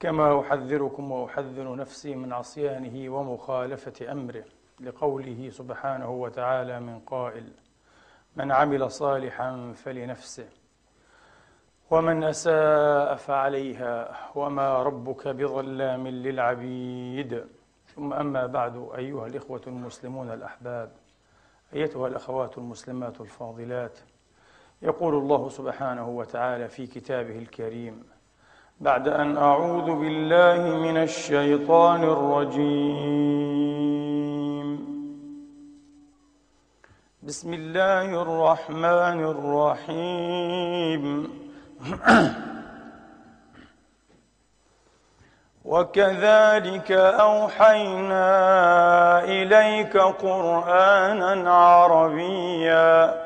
كما أحذركم واحذر نفسي من عصيانه ومخالفة أمره لقوله سبحانه وتعالى من قائل من عمل صالحا فلنفسه ومن أساء فعليها وما ربك بظلام للعبيد. ثم أما بعد أيها الإخوة المسلمون الأحباب أيتها الأخوات المسلمات الفاضلات يقول الله سبحانه وتعالى في كتابه الكريم بعد أن أعوذ بالله من الشيطان الرجيم. بسم الله الرحمن الرحيم. وكذلك أوحينا إليك قرآنا عربيا.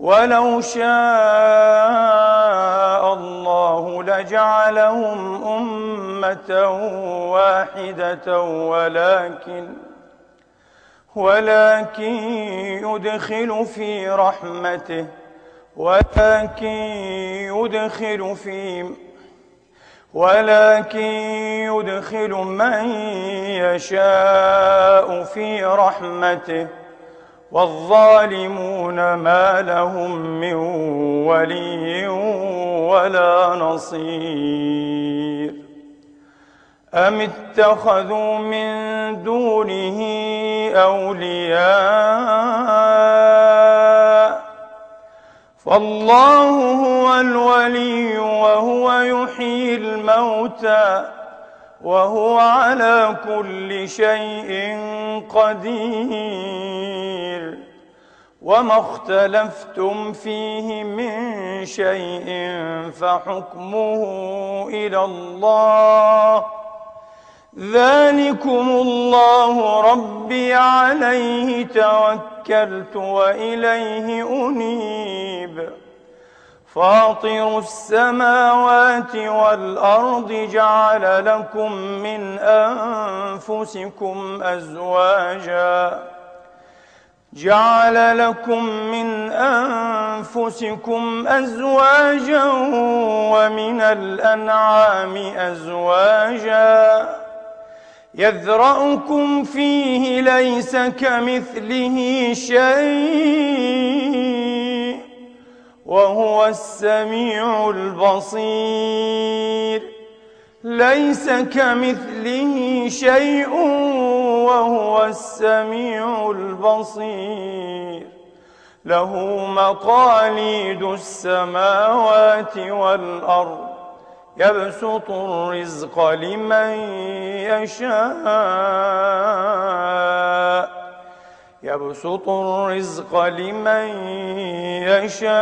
ولو شاء الله لجعلهم أمة واحدة ولكن ولكن يدخل في رحمته ولكن يدخل في ولكن يدخل من يشاء في رحمته. والظالمون ما لهم من ولي ولا نصير. أم اتخذوا من دونه أولياء؟ فالله هو الولي وهو يحيي الموتى. وهو على كل شيء قدير. وما اختلفتم فيه من شيء فحكمه إلى الله. ذلكم الله ربي عليه توكلت وإليه أنيب. فاطر السماوات والأرض جعل لكم من أنفسكم أزواجا. جعل لكم من أنفسكم أزواجا ومن الأنعام أزواجا. يذرأكم فيه ليس كمثله شيء. وهو السميع البصير. ليس كمثله شيء وهو السميع البصير. له مقاليد السماوات والأرض. يبسط الرزق لمن يشاء. يبسط الرزق لمن يشاء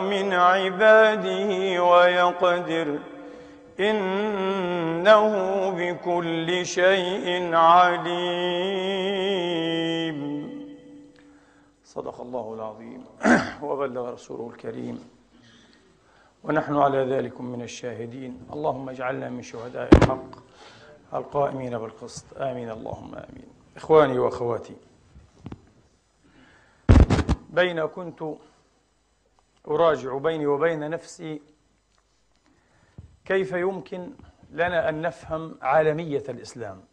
من عباده ويقدر إنه بكل شيء عليم. صدق الله العظيم. وبلغ رسوله الكريم. ونحن على ذلك من الشاهدين. اللهم اجعلنا من شهداء الحق القائمين بالقسط. آمين. اللهم آمين. إخواني وأخواتي بين كنت أراجع بيني وبين نفسي كيف يمكن لنا أن نفهم عالمية الإسلام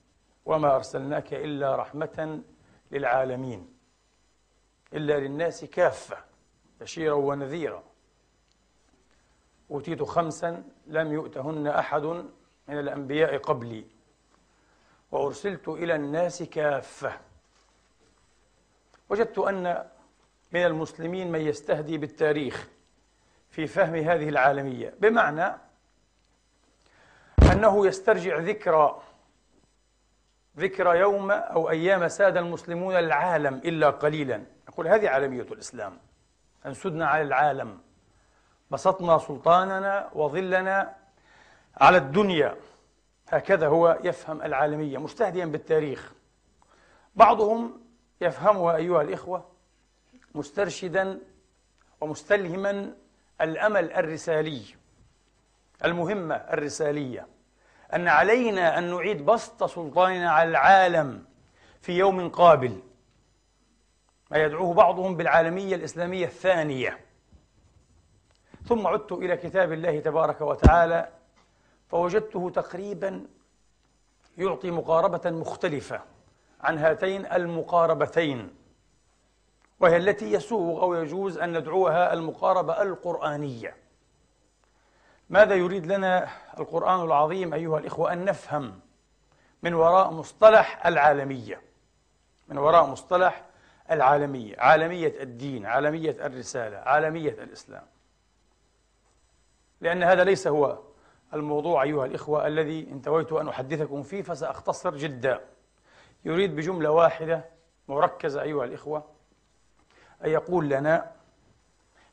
وما أرسلناك إلا رحمة للعالمين إلا للناس كافة بشيرا ونذيرا. أوتيت خمسا لم يؤتهن أحد من الأنبياء قبلي. وأرسلت إلى الناس كافة. وجدت أن من المسلمين من يستهدي بالتاريخ في فهم هذه العالمية بمعنى أنه يسترجع ذكرى ذكرى يوم أو أيام ساد المسلمون العالم إلا قليلا. يقول هذه عالمية الإسلام أن سدنا على العالم بسطنا سلطاننا وظلنا على الدنيا. هكذا هو يفهم العالمية مستهديا بالتاريخ. بعضهم يفهمها أيها الإخوة مسترشدا ومستلهما الأمل الرسالي المهمة الرسالية. أن علينا أن نعيد بسط سلطاننا على العالم في يوم قابل. ما يدعوه بعضهم بالعالمية الإسلامية الثانية. ثم عدت إلى كتاب الله تبارك وتعالى فوجدته تقريبا يعطي مقاربة مختلفة عن هاتين المقاربتين وهي التي يسوغ أو يجوز أن ندعوها المقاربة القرآنية. ماذا يريد لنا القرآن العظيم أيها الإخوة أن نفهم من وراء مصطلح العالمية؟ من وراء مصطلح العالمية عالمية الدين عالمية الرسالة عالمية الإسلام. لأن هذا ليس هو الموضوع أيها الإخوة الذي انتويت أن أحدثكم فيه فسأختصر جدا. يريد بجملة واحدة مركزة أيها الإخوة أن يقول لنا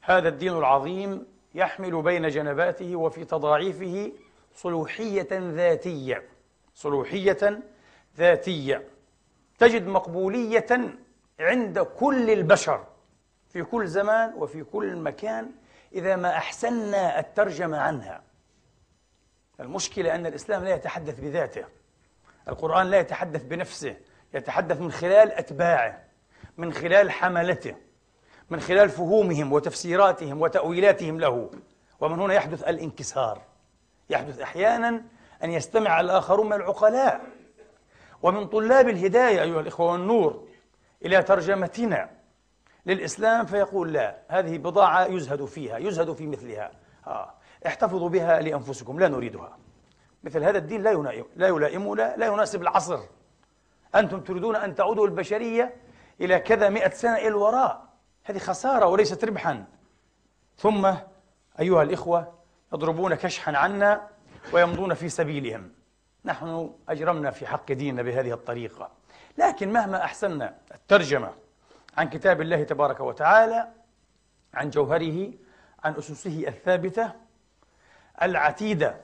هذا الدين العظيم يحمل بين جنباته وفي تضاعيفه صلوحية ذاتية صلوحية ذاتية تجد مقبولية عند كل البشر في كل زمان وفي كل مكان إذا ما أحسنا الترجمة عنها. المشكلة أن الإسلام لا يتحدث بذاته. القرآن لا يتحدث بنفسه يتحدث من خلال أتباعه من خلال حملته من خلال فهومهم وتفسيراتهم وتأويلاتهم له. ومن هنا يحدث الانكسار. يحدث أحيانا أن يستمع الآخرون من العقلاء. ومن طلاب الهداية أيها الإخوة والنور إلى ترجمتنا للإسلام فيقول لا هذه بضاعة يزهد فيها يزهد في مثلها. آه. احتفظوا بها لأنفسكم لا نريدها. مثل هذا الدين لا يلائم لا يلائمنا لا يناسب العصر. أنتم تريدون أن تعودوا البشرية إلى كذا مئة سنة إلى الوراء. هذه خسارة وليست ربحا. ثم أيها الإخوة يضربون كشحا عنا ويمضون في سبيلهم. نحن أجرمنا في حق ديننا بهذه الطريقة. لكن مهما أحسننا الترجمة عن كتاب الله تبارك وتعالى عن جوهره عن أسسه الثابتة العتيدة.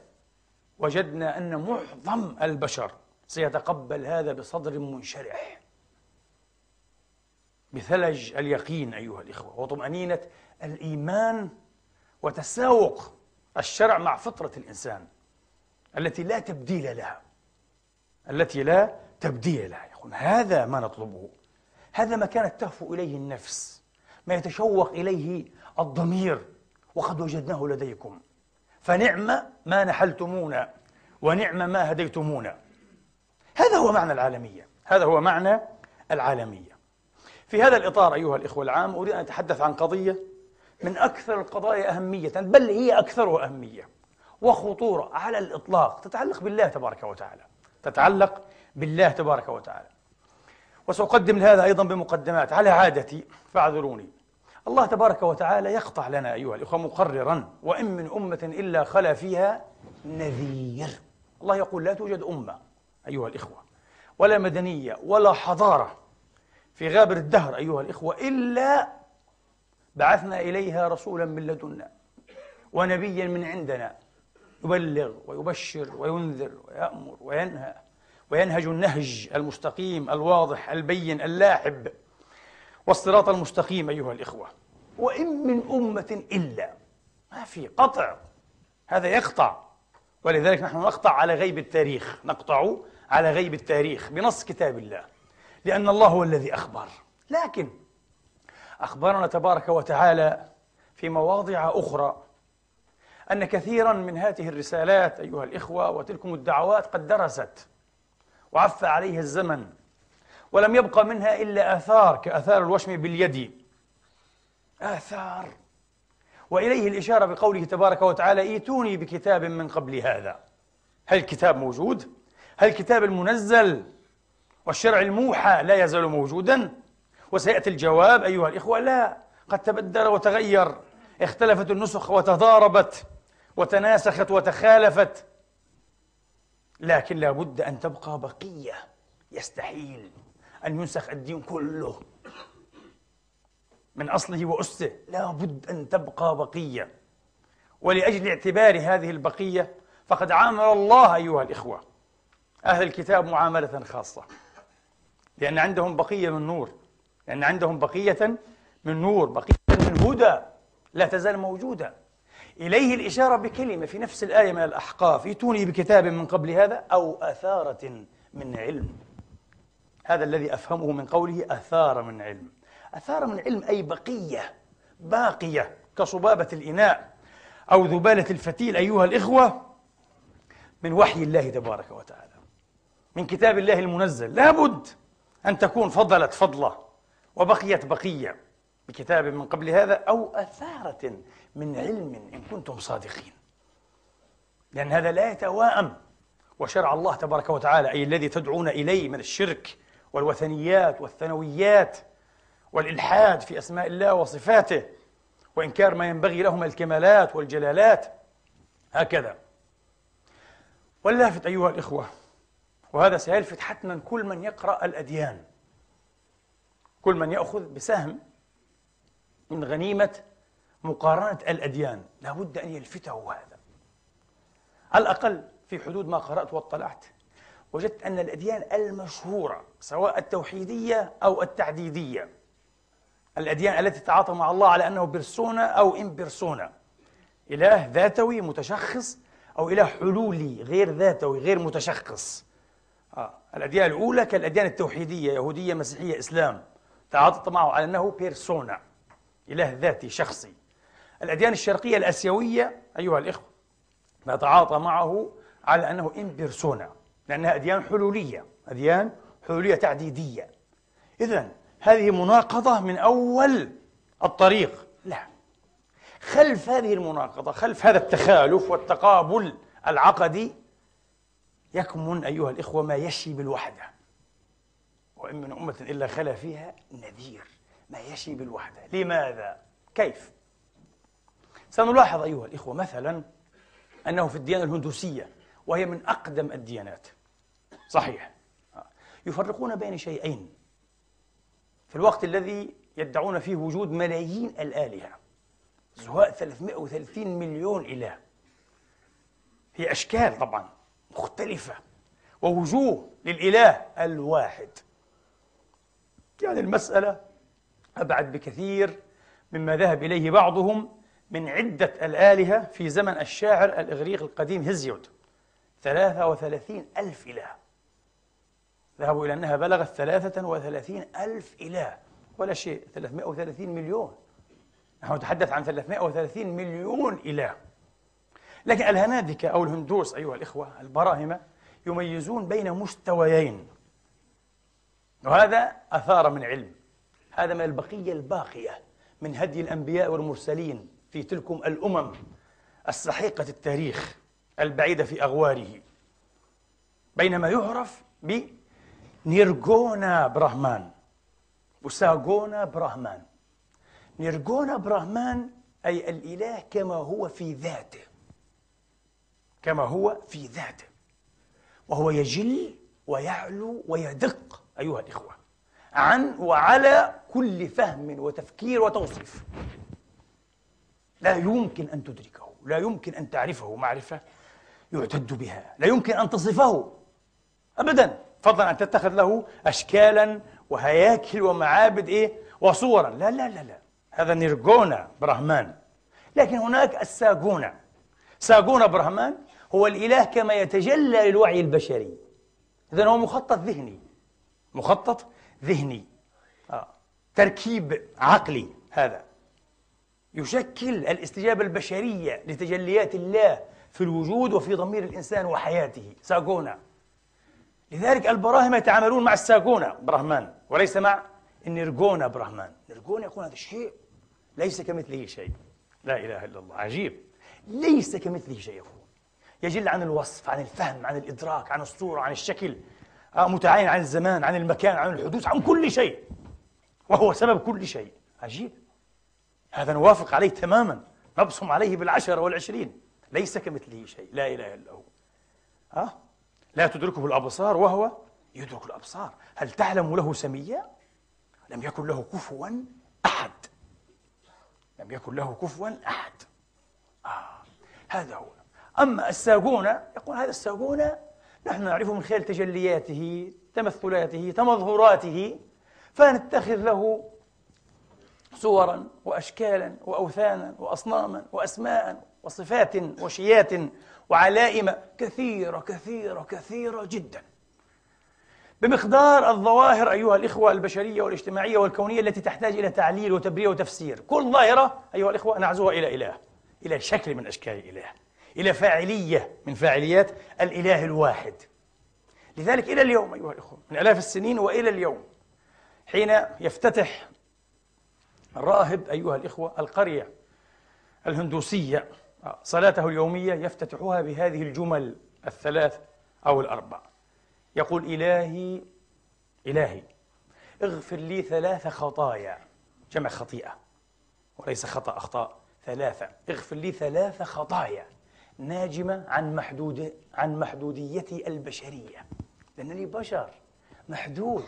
وجدنا أن معظم البشر سيتقبل هذا بصدر منشرح. بثلج اليقين أيها الإخوة وطمأنينة الإيمان وتساوق الشرع مع فطرة الإنسان التي لا تبديل لها. التي لا تبديل لها يقول هذا ما نطلبه. هذا ما كانت تهفو إليه النفس ما يتشوق إليه الضمير. وقد وجدناه لديكم. فنعم ما نحلتمونا ونعم ما هديتمونا. هذا هو معنى العالمية. هذا هو معنى العالمية. في هذا الإطار أيها الإخوة العام أريد أن أتحدث عن قضية من أكثر القضايا أهمية بل هي أكثرها أهمية وخطورة على الإطلاق تتعلق بالله تبارك وتعالى. تتعلق بالله تبارك وتعالى. وسأقدم لهذا أيضا بمقدمات. على عادتي فاعذروني. الله تبارك وتعالى يقطع لنا أيها الإخوة مقررا وإن من أمة إلا خلا فيها نذير. الله يقول لا توجد أمة أيها الإخوة ولا مدنية ولا حضارة في غابر الدهر أيها الإخوة إلا بعثنا إليها رسولا من لدنا ونبيا من عندنا يبلغ ويبشر وينذر ويأمر وينهى وينهج النهج المستقيم الواضح البين اللاعب والصراط المستقيم أيها الإخوة. وإن من أمة إلا. ما في قطع. هذا يقطع. ولذلك نحن نقطع على غيب التاريخ. نقطع على غيب التاريخ بنص كتاب الله. لأن الله هو الذي أخبر. لكن أخبرنا تبارك وتعالى في مواضع أخرى. أن كثيرا من هذه الرسالات أيها الإخوة وتلكم الدعوات قد درست وعف عليها الزمن. ولم يبقى منها إلا آثار كآثار الوشم باليد. آثار. وإليه الإشارة بقوله تبارك وتعالى إيتوني بكتاب من قبل هذا. هل الكتاب موجود؟ هل الكتاب المنزل؟ والشرع الموحى لا يزال موجودا؟ وسيأتي الجواب أيها الإخوة لا قد تبدل وتغير اختلفت النسخ وتضاربت وتناسخت وتخالفت. لكن لا بد أن تبقى بقية يستحيل. أن ينسخ الدين كله. من أصله وأسه لا بد أن تبقى بقية. ولأجل اعتبار هذه البقية فقد عامل الله أيها الإخوة. أهل الكتاب معاملة خاصة. لأن عندهم بقية من نور. لأن عندهم بقية من نور بقية من هدى لا تزال موجودة. إليه الإشارة بكلمة في نفس الآية من الأحقاف. ائتوني بكتاب من قبل هذا أو أثارة من علم. هذا الذي أفهمه من قوله أثار من علم. أثار من علم أي بقية باقية كصبابة الإناء أو ذبالة الفتيل أيها الإخوة من وحي الله تبارك وتعالى. من كتاب الله المنزل. لابد أن تكون فضلت فضلة وبقيت بقية بكتاب من قبل هذا أو أثارة من علم إن كنتم صادقين. لأن هذا لا يتواءم وشرع الله تبارك وتعالى أي الذي تدعون إليه من الشرك والوثنيات والثنويات والإلحاد في أسماء الله وصفاته وإنكار ما ينبغي لهم الكمالات والجلالات. هكذا. واللافت أيها الإخوة وهذا سيلفت حتما كل من يقرأ الأديان. كل من يأخذ بسهم من غنيمة مقارنة الأديان. لا بد أن يلفته هذا. على الأقل في حدود ما قرأت واطلعت. وجدت أن الأديان المشهورة سواء التوحيدية أو التعديدية. الأديان التي تتعاطى مع الله على أنه بيرسونا أو إن بيرسونا. إله ذاتوي متشخص أو إله حلولي غير ذاتوي غير متشخص. آه. الأديان الأولى كالأديان التوحيدية يهودية مسيحية إسلام. تعاطت معه على أنه بيرسونا إله ذاتي شخصي. الأديان الشرقية الأسيوية أيها الإخوة نتعاطى معه على أنه إن بيرسونا. لأنها أديان حلولية أديان حلولية تعديدية. إذا هذه مناقضة من أول الطريق. لا. خلف هذه المناقضة خلف هذا التخالف والتقابل العقدي يكمن أيها الإخوة ما يشي بالوحدة. وإن من أمة إلا خلا فيها نذير ما يشي بالوحدة. لماذا؟ كيف؟ سنلاحظ أيها الإخوة مثلا أنه في الديانة الهندوسية وهي من أقدم الديانات. صحيح. يفرقون بين شيئين في الوقت الذي يدعون فيه وجود ملايين الآلهة. زهاء 330 مليون إله. هي أشكال طبعا مختلفة. ووجوه للإله الواحد. يعني المسألة أبعد بكثير مما ذهب إليه بعضهم من عدة الآلهة في زمن الشاعر الإغريق القديم هزيود. ثلاثة وثلاثين ألف إله. ذهبوا إلى أنها بلغت ثلاثة وثلاثين ألف إله ولا شيء 330 مليون. نحن نتحدث عن 330 مليون إله. لكن الهنادكة أو الهندوس أيها الإخوة البراهمة يميزون بين مستويين. وهذا أثار من علم. هذا من البقية الباقية من هدي الأنبياء والمرسلين في تلكم الأمم السحيقة التاريخ البعيدة في أغواره. بينما يعرف بنيرجونا براهمان وساغونا براهمان نيرجونا براهمان أي الإله كما هو في ذاته. كما هو في ذاته. وهو يجل ويعلو ويدق أيها الإخوة. عن وعلى كل فهم وتفكير وتوصيف. لا يمكن أن تدركه. لا يمكن أن تعرفه معرفة يعتد بها. لا يمكن أن تصفه. أبدا. فضلا أن تتخذ له أشكالا وهياكل ومعابد إيه؟ وصورا. لا لا لا لا. هذا نيرجونا برهمان. لكن هناك الساقونة ساقونة برهمان هو الإله كما يتجلى للوعي البشري. إذا هو مخطط ذهني. مخطط ذهني. آه. تركيب عقلي هذا. يشكل الاستجابة البشرية لتجليات الله في الوجود وفي ضمير الإنسان وحياته. ساقونا لذلك البراهمة يتعاملون مع الساقونا برهمان وليس مع النرجونا برهمان نرجونا يقول هذا شيء ليس كمثله شيء. لا إله إلا الله عجيب. ليس كمثله شيء يقول يجل عن الوصف عن الفهم عن الإدراك عن الصورة عن الشكل آه، متعاين عن الزمان عن المكان عن الحدوث عن كل شيء. وهو سبب كل شيء. عجيب. هذا نوافق عليه تماما. نبصم عليه بالعشرة والعشرين. ليس كمثله شيء. لا إله إلا هو. ها؟ لا تدركه الأبصار وهو يدرك الأبصار هل تعلم له سميا؟ لم يكن له كفوا أحد لم يكن له كفوا أحد آه. هذا هو أما الساقونة يقول هذا الساقونة نحن نعرفه من خلال تجلياته تمثلاته تمظهراته فنتخذ له صورا واشكالا واوثانا واصناما واسماء وصفات وشيات وعلائم كثيرة كثيرة كثيرة جدا بمقدار الظواهر أيها الإخوة البشرية والاجتماعية والكونية التي تحتاج إلى تعليل وتبرير وتفسير، كل ظاهرة أيها الإخوة نعزوها إلى إله، إلى شكل من أشكال الإله، إلى فاعلية من فاعليات الإله الواحد. لذلك إلى اليوم أيها الإخوة، من آلاف السنين وإلى اليوم حين يفتتح الراهب أيها الإخوة القرية الهندوسية صلاته اليومية يفتتحها بهذه الجمل الثلاث أو الأربع. يقول إلهي إلهي اغفر لي ثلاث خطايا. جمع خطيئة وليس خطأ أخطاء ثلاثة. اغفر لي ثلاث خطايا ناجمة عن محدود عن محدوديتي البشرية. لأنني بشر محدود.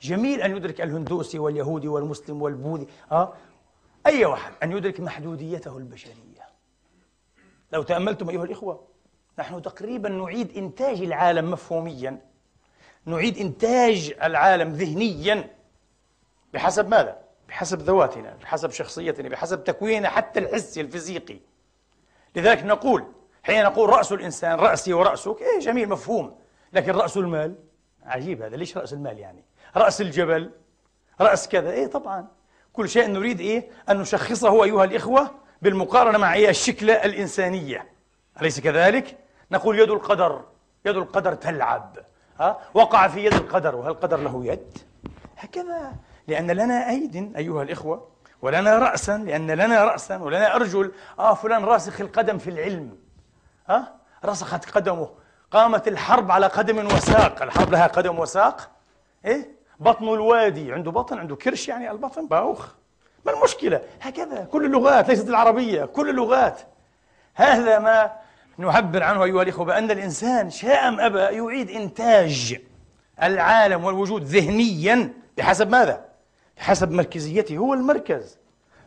جميل أن يدرك الهندوسي واليهودي والمسلم والبوذي أه؟ أي واحد أن يدرك محدوديته البشرية. لو تأملتم أيها الإخوة نحن تقريبا نعيد إنتاج العالم مفهوميا. نعيد إنتاج العالم ذهنيا. بحسب ماذا؟ بحسب ذواتنا بحسب شخصيتنا بحسب تكويننا حتى الحسي الفيزيقي. لذلك نقول حين نقول رأس الإنسان رأسي ورأسك إيه جميل مفهوم. لكن رأس المال؟ عجيب هذا. ليش رأس المال يعني؟ رأس الجبل؟ رأس كذا؟ إيه طبعا. كل شيء نريد إيه؟ أن نشخصه أيها الإخوة بالمقارنة مع إيه الشكلة الإنسانية. أليس كذلك؟ نقول يد القدر. يد القدر تلعب. ها؟ وقع في يد القدر. وهل القدر له يد؟ هكذا. لأن لنا أيد أيها الإخوة ولنا رأسا لأن لنا رأسا ولنا أرجل. آه فلان راسخ القدم في العلم. ها؟ رسخت قدمه. قامت الحرب على قدم وساق. الحرب لها قدم وساق. إيه؟ بطن الوادي. عنده بطن عنده كرش يعني. البطن باوخ. ما المشكلة؟ هكذا. كل اللغات ليست العربية كل اللغات. هذا ما نعبر عنه أيها الإخوة بأن الإنسان شاء أم أبى يعيد إنتاج العالم والوجود ذهنيا بحسب ماذا؟ بحسب مركزيته. هو المركز.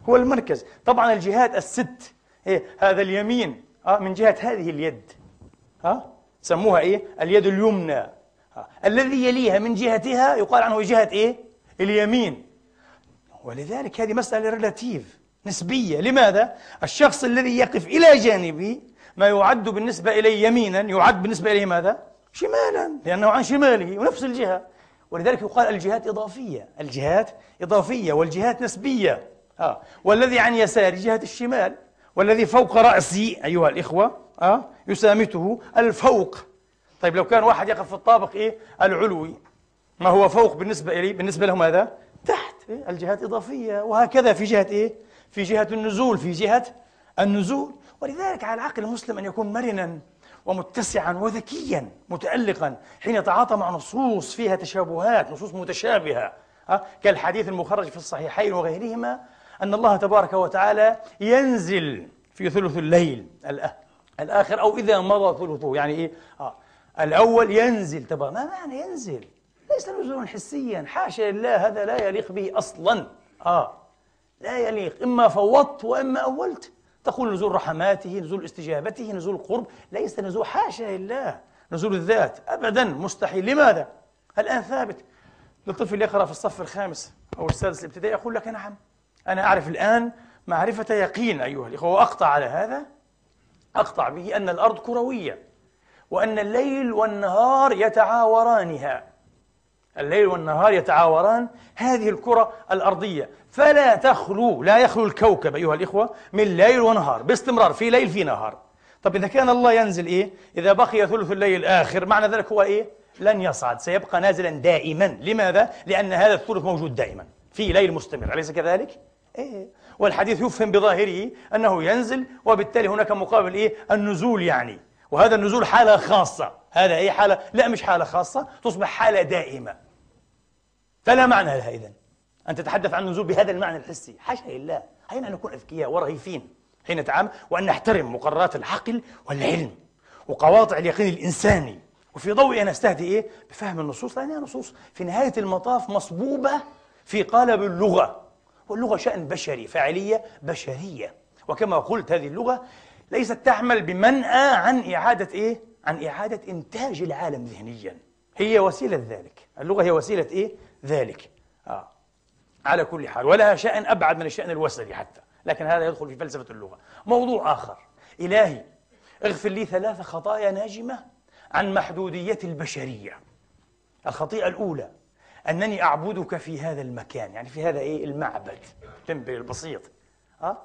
هو المركز. طبعا الجهات الست إيه هذا اليمين آه من جهة هذه اليد. آه سموها إيه؟ اليد اليمنى. الذي يليها من جهتها يقال عنه جهة إيه؟ اليمين. ولذلك هذه مسألة ريلاتيف نسبية لماذا؟ الشخص الذي يقف إلى جانبي ما يعد بالنسبة إليه يمينا يعد بالنسبة إليه ماذا؟ شمالا لأنه عن شماله ونفس الجهة ولذلك يقال الجهات إضافية الجهات إضافية والجهات نسبية آه. والذي عن يساري جهة الشمال والذي فوق رأسي أيها الإخوة آه. يسامته الفوق طيب لو كان واحد يقف في الطابق إيه العلوي ما هو فوق بالنسبة إليه بالنسبة له ماذا تحت؟ الجهات إضافية. وهكذا في جهة إيه؟ في جهة النزول في جهة النزول. ولذلك على العقل المسلم أن يكون مرنا ومتسعا وذكيا متألقا حين يتعاطى مع نصوص فيها تشابهات نصوص متشابهة؟ كالحديث المخرج في الصحيحين وغيرهما أن الله تبارك وتعالى ينزل في ثلث الليل الآخر أو إذا مضى ثلثه. يعني إيه؟ آه. الأول ينزل. تبارك ما معنى ينزل؟ ليس نزولا حسيا. حاشا لله هذا لا يليق به أصلا. آه. لا يليق. إما فوضت وإما أولت. تقول نزول رحماته نزول استجابته نزول قرب. ليس نزول حاشا لله. نزول الذات. أبدا. مستحيل. لماذا؟ الآن ثابت. للطفل يقرأ في الصف الخامس أو السادس الابتدائي يقول لك نعم. أنا أعرف الآن معرفة يقين أيها الإخوة. وأقطع على هذا. أقطع به أن الأرض كروية. وأن الليل والنهار يتعاورانها. الليل والنهار يتعاوران هذه الكرة الأرضية. فلا تخلو لا يخلو الكوكب أيها الإخوة من ليل ونهار باستمرار في ليل في نهار. طب إذا كان الله ينزل إيه؟ إذا بقي ثلث الليل الآخر معنى ذلك هو إيه؟ لن يصعد سيبقى نازلا دائما. لماذا؟ لأن هذا الثلث موجود دائما في ليل مستمر أليس كذلك؟ إيه. والحديث يفهم بظاهره أنه ينزل وبالتالي هناك مقابل إيه؟ النزول يعني. وهذا النزول حالة خاصة. هذا أي حالة؟ لا مش حالة خاصة تصبح حالة دائمة. فلا معنى لها إذن. أن تتحدث عن النزول بهذا المعنى الحسي. حاشا لله. أين أن نكون أذكياء ورهيفين حين نتعامل وأن نحترم مقررات العقل والعلم وقواطع اليقين الإنساني؟ وفي ضوء نستهدي إيه؟ بفهم النصوص. لأنها نصوص في نهاية المطاف مصبوبة في قالب اللغة. واللغة شأن بشري فاعلية بشرية. وكما قلت هذه اللغة ليست تعمل بمنأى عن إعادة إيه؟ عن إعادة إنتاج العالم ذهنيا. هي وسيلة ذلك. اللغة هي وسيلة إيه؟ ذلك. آه. على كل حال ولها شأن أبعد من الشأن الوسري حتى. لكن هذا يدخل في فلسفة اللغة. موضوع آخر. إلهي اغفر لي ثلاث خطايا ناجمة عن محدودية البشرية. الخطيئة الأولى أنني أعبدك في هذا المكان. يعني في هذا إيه؟ المعبد. تنبي البسيط. أه؟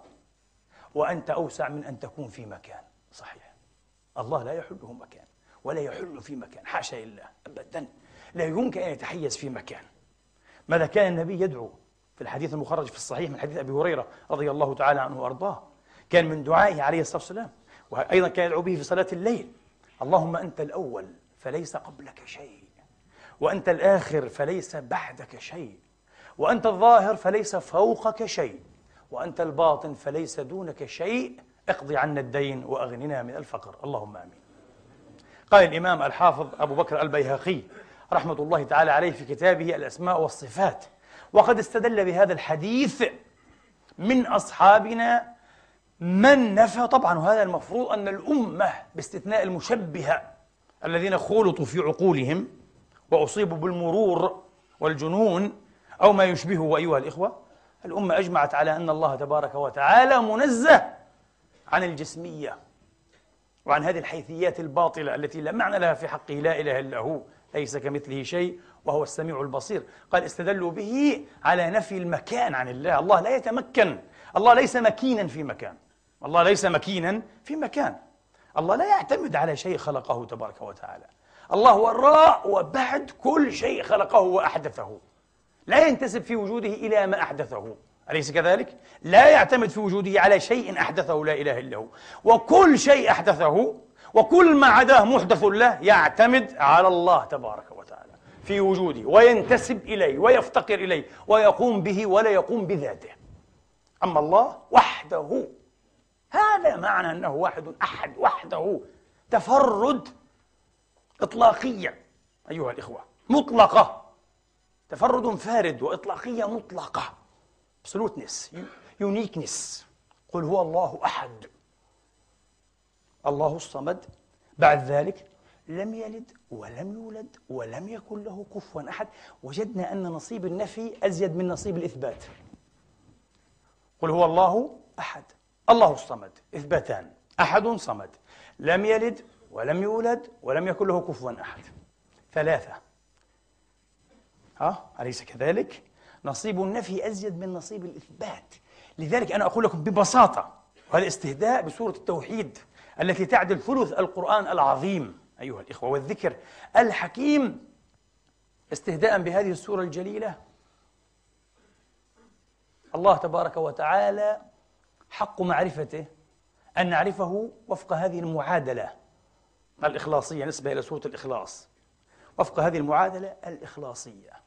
وأنت أوسع من أن تكون في مكان. صحيح. الله لا يحله مكان ولا يحل في مكان. حاشا لله. أبدا. لا يمكن أن يتحيز في مكان. ماذا كان النبي يدعو في الحديث المخرج في الصحيح من حديث أبي هريرة رضي الله تعالى عنه وأرضاه؟ كان من دعائه عليه الصلاة والسلام. وأيضا كان يدعو به في صلاة الليل. اللهم أنت الأول فليس قبلك شيء. وأنت الآخر فليس بعدك شيء. وأنت الظاهر فليس فوقك شيء. وأنت الباطن فليس دونك شيء. اقضي عنا الدين وأغننا من الفقر. اللهم آمين. قال الإمام الحافظ أبو بكر البيهقي رحمة الله تعالى عليه في كتابه الأسماء والصفات. وقد استدل بهذا الحديث من أصحابنا من نفى طبعا وهذا المفروض أن الأمة باستثناء المشبهة الذين خلطوا في عقولهم وأصيبوا بالمرور والجنون أو ما يشبهه أيها الإخوة. الأمة أجمعت على أن الله تبارك وتعالى منزه عن الجسمية وعن هذه الحيثيات الباطلة التي لا معنى لها في حقه لا إله إلا هو ليس كمثله شيء وهو السميع البصير. قال استدلوا به على نفي المكان عن الله. الله لا يتمكن الله ليس مكينا في مكان. الله ليس مكينا في مكان. الله لا يعتمد على شيء خلقه تبارك وتعالى. الله وراء وبعد كل شيء خلقه وأحدثه. لا ينتسب في وجوده إلى ما أحدثه. أليس كذلك؟ لا يعتمد في وجوده على شيء أحدثه لا إله إلا هو. وكل شيء أحدثه وكل ما عداه محدث له يعتمد على الله تبارك وتعالى في وجوده وينتسب إليه ويفتقر إليه ويقوم به ولا يقوم بذاته. أما الله وحده هذا معنى أنه واحد أحد وحده. تفرد إطلاقية أيها الإخوة مطلقة. تفرد فارد وإطلاقية مطلقة. Absoluteness. Uniqueness. قل هو الله أحد. الله الصمد. بعد ذلك لم يلد ولم يولد ولم يكن له كفوا أحد. وجدنا أن نصيب النفي أزيد من نصيب الإثبات. قل هو الله أحد. الله الصمد. إثباتان. أحد صمد. لم يلد ولم يولد ولم يكن له كفوا أحد. ثلاثة. ها أليس كذلك؟ نصيب النفي أزيد من نصيب الإثبات. لذلك أنا أقول لكم ببساطة وهذا استهداء بسورة التوحيد التي تعدل ثلث القرآن العظيم أيها الإخوة والذكر الحكيم استهداء بهذه السورة الجليلة. الله تبارك وتعالى حق معرفته أن نعرفه وفق هذه المعادلة الإخلاصية نسبة إلى سورة الإخلاص. وفق هذه المعادلة الإخلاصية.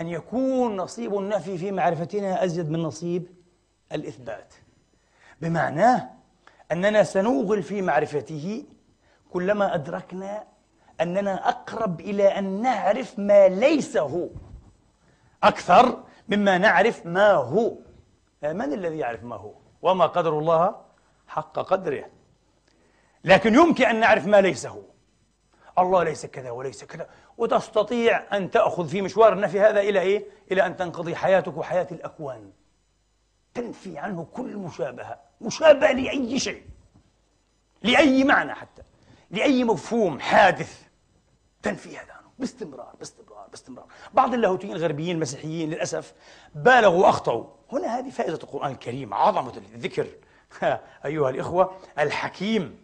أن يكون نصيب النفي في معرفتنا أزيد من نصيب الإثبات. بمعناه أننا سنوغل في معرفته كلما أدركنا أننا أقرب إلى أن نعرف ما ليس هو أكثر مما نعرف ما هو. من الذي يعرف ما هو؟ وما قدر الله حق قدره. لكن يمكن أن نعرف ما ليس هو. الله ليس كذا وليس كذا. وتستطيع أن تأخذ في مشوار النفي هذا إلى إيه؟ إلى أن تنقضي حياتك وحياة الأكوان. تنفي عنه كل مشابهة. مشابهة لأي شيء. لأي معنى حتى. لأي مفهوم حادث. تنفي هذا عنه. باستمرار باستمرار باستمرار. بعض اللاهوتيين الغربيين المسيحيين للأسف بالغوا وأخطأوا. هنا هذه فائدة القرآن الكريم عظمة الذكر. أيها الإخوة الحكيم.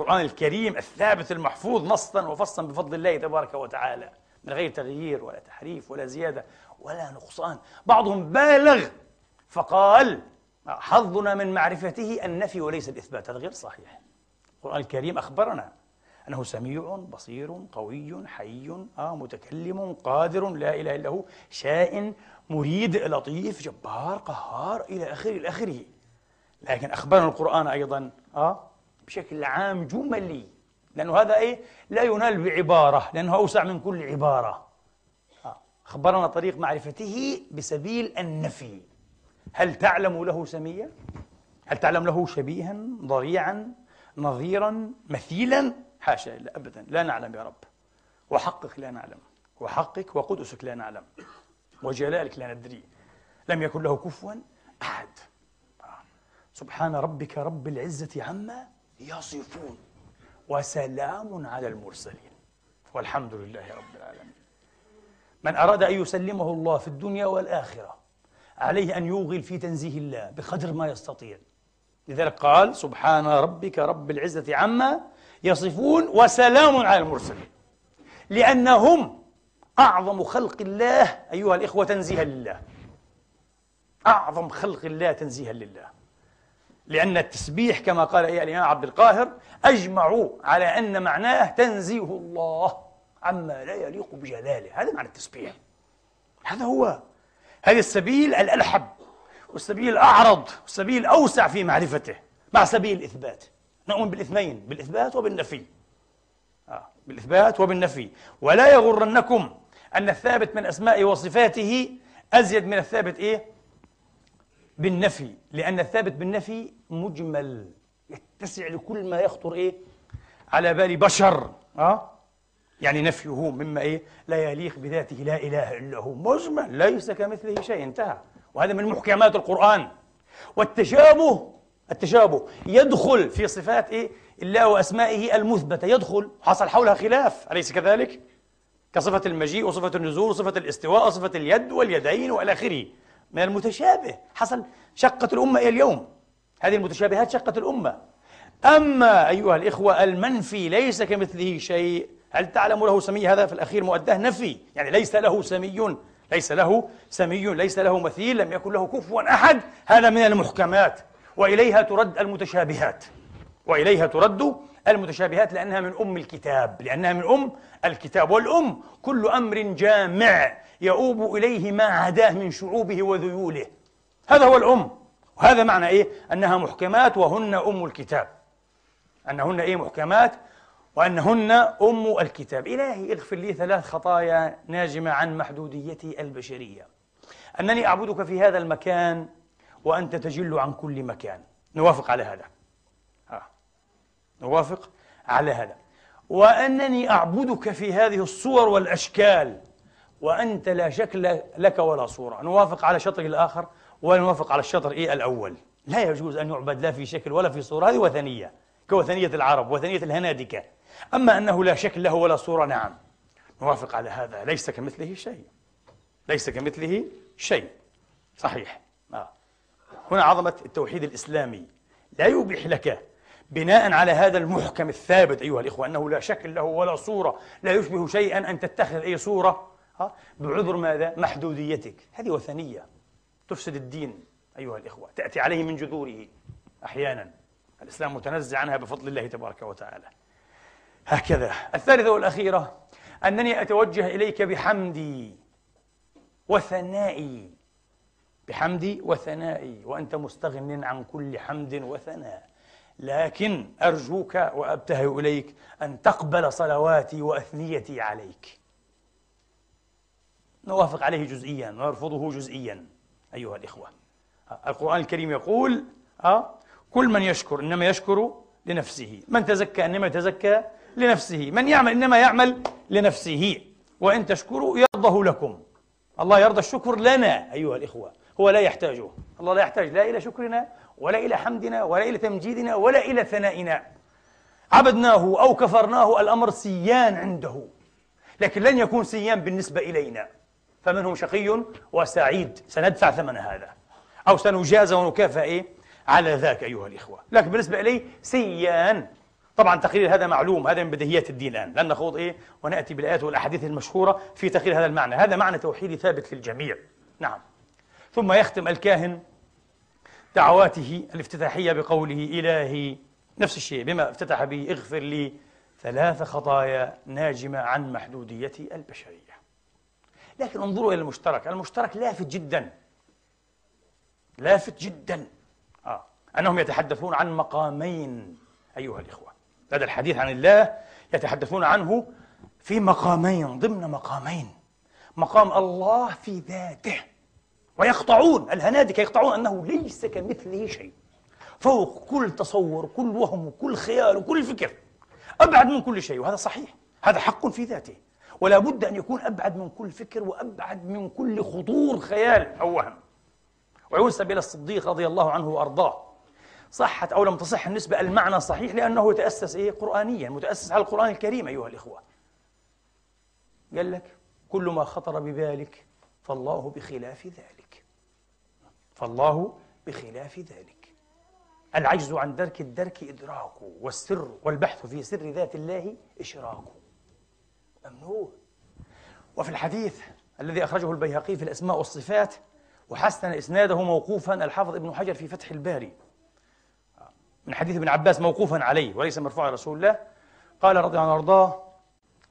القرآن الكريم الثابت المحفوظ نصا وفصا بفضل الله تبارك وتعالى من غير تغيير ولا تحريف ولا زيادة ولا نقصان. بعضهم بالغ فقال حظنا من معرفته النفي وليس الإثبات هذا غير صحيح. القرآن الكريم أخبرنا أنه سميع بصير قوي حي آه متكلم قادر لا إله إلا هو شائن مريد لطيف جبار قهار إلى آخره إلى آخره. لكن أخبرنا القرآن أيضا آه بشكل عام جملي. لأنه هذا إيه؟ لا ينال بعبارة لأنه أوسع من كل عبارة. آه. أخبرنا طريق معرفته بسبيل النفي. هل تعلم له سميا؟ هل تعلم له شبيها ضريعا نظيرا مثيلا؟ حاشا لا أبدا. لا نعلم يا رب. وحقك لا نعلم. وحقك وقدسك لا نعلم. وجلالك لا ندري. لم يكن له كفوا أحد. سبحان ربك رب العزة عما يصفون. وسلام على المرسلين. والحمد لله رب العالمين. من أراد أن يسلمه الله في الدنيا والآخرة عليه أن يوغل في تنزيه الله بقدر ما يستطيع. لذلك قال سبحان ربك رب العزة عما يصفون وسلام على المرسلين. لأنهم أعظم خلق الله أيها الإخوة تنزيها لله. أعظم خلق الله تنزيها لله. لأن التسبيح كما قال إيه الإمام عبد القاهر أجمعوا على أن معناه تنزيه الله عما لا يليق بجلاله. هذا معنى التسبيح. هذا هو. هذا السبيل الألحب والسبيل الأعرض والسبيل الأوسع في معرفته مع سبيل الإثبات. نؤمن بالإثنين بالإثبات وبالنفي. آه. بالإثبات وبالنفي. ولا يغرنكم أن الثابت من أسمائه وصفاته أزيد من الثابت إيه؟ بالنفي لأن الثابت بالنفي مجمل يتسع لكل ما يخطر إيه؟ على بال بشر أه؟ يعني نفيه مما إيه؟ لا يليق بذاته لا إله إلا هو مجمل ليس كمثله شيء انتهى وهذا من محكمات القرآن والتشابه التشابه يدخل في صفات إيه؟ الله وأسمائه المثبتة يدخل حصل حولها خلاف أليس كذلك؟ كصفة المجيء وصفة النزول وصفة الاستواء وصفة اليد واليدين وإلى آخره من المتشابه. حصل شقت الأمة إلى اليوم. هذه المتشابهات شقت الأمة. أما أيها الإخوة المنفي ليس كمثله شيء. هل تعلم له سمي هذا في الأخير مؤداه نفي؟ يعني ليس له سمي. ليس له سمي ليس له مثيل لم يكن له كفوا أحد. هذا من المحكمات. وإليها ترد المتشابهات. وإليها ترد المتشابهات لأنها من أم الكتاب. لأنها من أم الكتاب والأم. كل أمر جامع. يؤوب إليه ما عداه من شعوبه وذيوله. هذا هو الأم. وهذا معنى إيه؟ أنها محكمات وهن أم الكتاب. أنهن إيه محكمات؟ وأنهن أم الكتاب. إلهي اغفر لي ثلاث خطايا ناجمة عن محدوديتي البشرية. أنني أعبدك في هذا المكان وأنت تجل عن كل مكان. نوافق على هذا. آه. نوافق على هذا. وأنني أعبدك في هذه الصور والأشكال. وأنت لا شكل لك ولا صورة. نوافق على شطر الآخر ولا نوافق على الشطر إيه الأول. لا يجوز أن يعبد لا في شكل ولا في صورة. هذه وثنية كوثنية العرب وثنية الهنادكة. أما أنه لا شكل له ولا صورة نعم. نوافق على هذا. ليس كمثله شيء. ليس كمثله شيء. صحيح. آه. هنا عظمة التوحيد الإسلامي. لا يبيح لك بناء على هذا المحكم الثابت أيها الإخوة أنه لا شكل له ولا صورة. لا يشبه شيئا أن تتخذ أي صورة بعذر ماذا؟ محدوديتك. هذه وثنية. تفسد الدين أيها الإخوة. تأتي عليه من جذوره. أحيانا الإسلام متنزع عنها بفضل الله تبارك وتعالى. هكذا. الثالثة والأخيرة أنني أتوجه إليك بحمدي وثنائي. بحمدي وثنائي. وأنت مستغن عن كل حمد وثناء. لكن أرجوك وأبتهل إليك أن تقبل صلواتي وأثنيتي عليك. نوافق عليه جزئيا ونرفضه جزئيا أيها الإخوة. القرآن الكريم يقول أه كل من يشكر إنما يشكر لنفسه من تزكى إنما يتزكى لنفسه من يعمل إنما يعمل لنفسه. وإن تشكروا يرضه لكم. الله يرضى الشكر لنا أيها الإخوة. هو لا يحتاجه. الله لا يحتاج لا إلى شكرنا ولا إلى حمدنا ولا إلى تمجيدنا ولا إلى ثنائنا. عبدناه أو كفرناه الأمر سيان عنده لكن لن يكون سيان بالنسبة إلينا. فمنهم شقي وسعيد. سندفع ثمن هذا. أو سنجازى ونكافئ إيه؟ على ذاك أيها الإخوة. لكن بالنسبة إلي سيان طبعا تقرير هذا معلوم. هذا من بديهيات الدين الآن. لن نخوض إيه ونأتي بالآيات والأحاديث المشهورة في تقرير هذا المعنى. هذا معنى توحيدي ثابت للجميع. نعم. ثم يختم الكاهن دعواته الافتتاحية بقوله إلهي. نفس الشيء. بما افتتح به اغفر لي ثلاث خطايا ناجمة عن محدوديتي البشرية. لكن انظروا إلى المشترك. المشترك لافت جدا. لافت جدا. آه. أنهم يتحدثون عن مقامين أيها الإخوة. هذا الحديث عن الله يتحدثون عنه في مقامين ضمن مقامين. مقام الله في ذاته. ويقطعون الهنادك يقطعون أنه ليس كمثله شيء. فوق كل تصور كل وهم كل خيال وكل فكر. أبعد من كل شيء. وهذا صحيح. هذا حق في ذاته. ولا بد أن يكون أبعد من كل فكر وأبعد من كل خطور خيال أو وهم. وينسب إلى الصديق رضي الله عنه وأرضاه. صحت أو لم تصح النسبة المعنى صحيح لأنه يتأسس إيه؟ قرآنيا متأسس على القرآن الكريم أيها الإخوة. قال لك كل ما خطر ببالك فالله بخلاف ذلك. فالله بخلاف ذلك. العجز عن درك الدرك إدراكه والسر والبحث في سر ذات الله إشراكه ممنوع. وفي الحديث الذي أخرجه البيهقي في الأسماء والصفات وحسن إسناده موقوفا الحافظ ابن حجر في فتح الباري. من حديث ابن عباس موقوفا عليه وليس مرفوعا على رسول الله. قال رضي الله عنه وأرضاه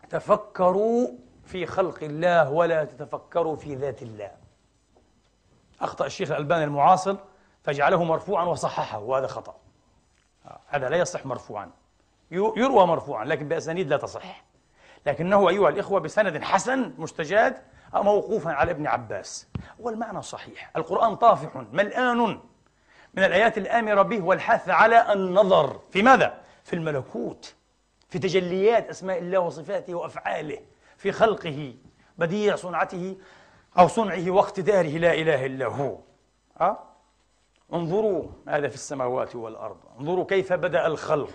تفكروا في خلق الله ولا تتفكروا في ذات الله. أخطأ الشيخ الألباني المعاصر فجعله مرفوعا وصححه وهذا خطأ. هذا لا يصح مرفوعا. يروى مرفوعا لكن بأسانيد لا تصح. لكنه أيها الإخوة بسند حسن مستجاد موقوفا على ابن عباس. والمعنى صحيح. القرآن طافح ملآن من الآيات الآمرة به والحث على النظر. في ماذا؟ في الملكوت في تجليات أسماء الله وصفاته وأفعاله في خلقه بديع صنعته أو صنعه واقتداره. لا إله إلا هو. أه؟ انظروا هذا في السماوات والأرض. انظروا كيف بدأ الخلق.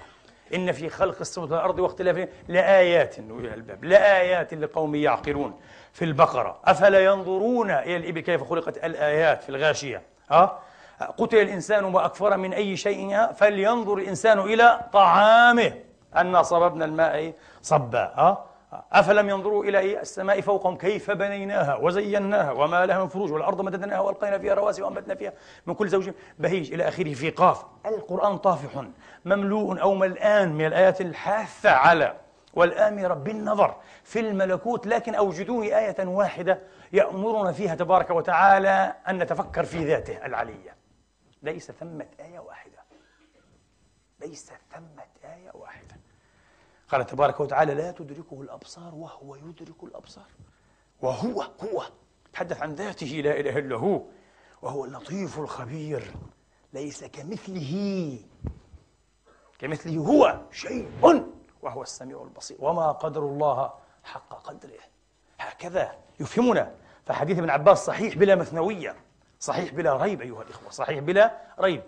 إن في خلق السماوات والأرض واختلاف لآيات إلى الباب لآيات لقوم يعقلون في البقرة أفلا ينظرون إلى الإبل كيف خلقت الآيات في الغاشية أه؟ قتل الإنسان وأكفر من أي شيء فلينظر الإنسان إلى طعامه أنا صببنا الماء صبا أه؟ أفلم ينظروا إلى السماء فوقهم كيف بنيناها وزيناها وما لها من فروج والأرض مددناها وألقينا فيها رواسي وأنبتنا فيها من كل زوج بهيج إلى آخره في قاف. القرآن طافح مملوء أو ملآن من الآيات الحاثة على والآمرة بالنظر في الملكوت لكن أوجدوني آية واحدة يأمرنا فيها تبارك وتعالى أن نتفكر في ذاته العلية. ليس ثمة آية واحدة. ليس ثمة آية واحدة. قال تبارك وتعالى لا تدركه الأبصار وهو يدرك الأبصار. وهو هو تحدث عن ذاته لا إله إلا هو. وهو اللطيف الخبير. ليس كمثله. كمثله هو شيء. وهو السميع البصير. وما قدر الله حق قدره. هكذا يفهمنا. فحديث ابن عباس صحيح بلا مثنوية. صحيح بلا ريب أيها الإخوة. صحيح بلا ريب.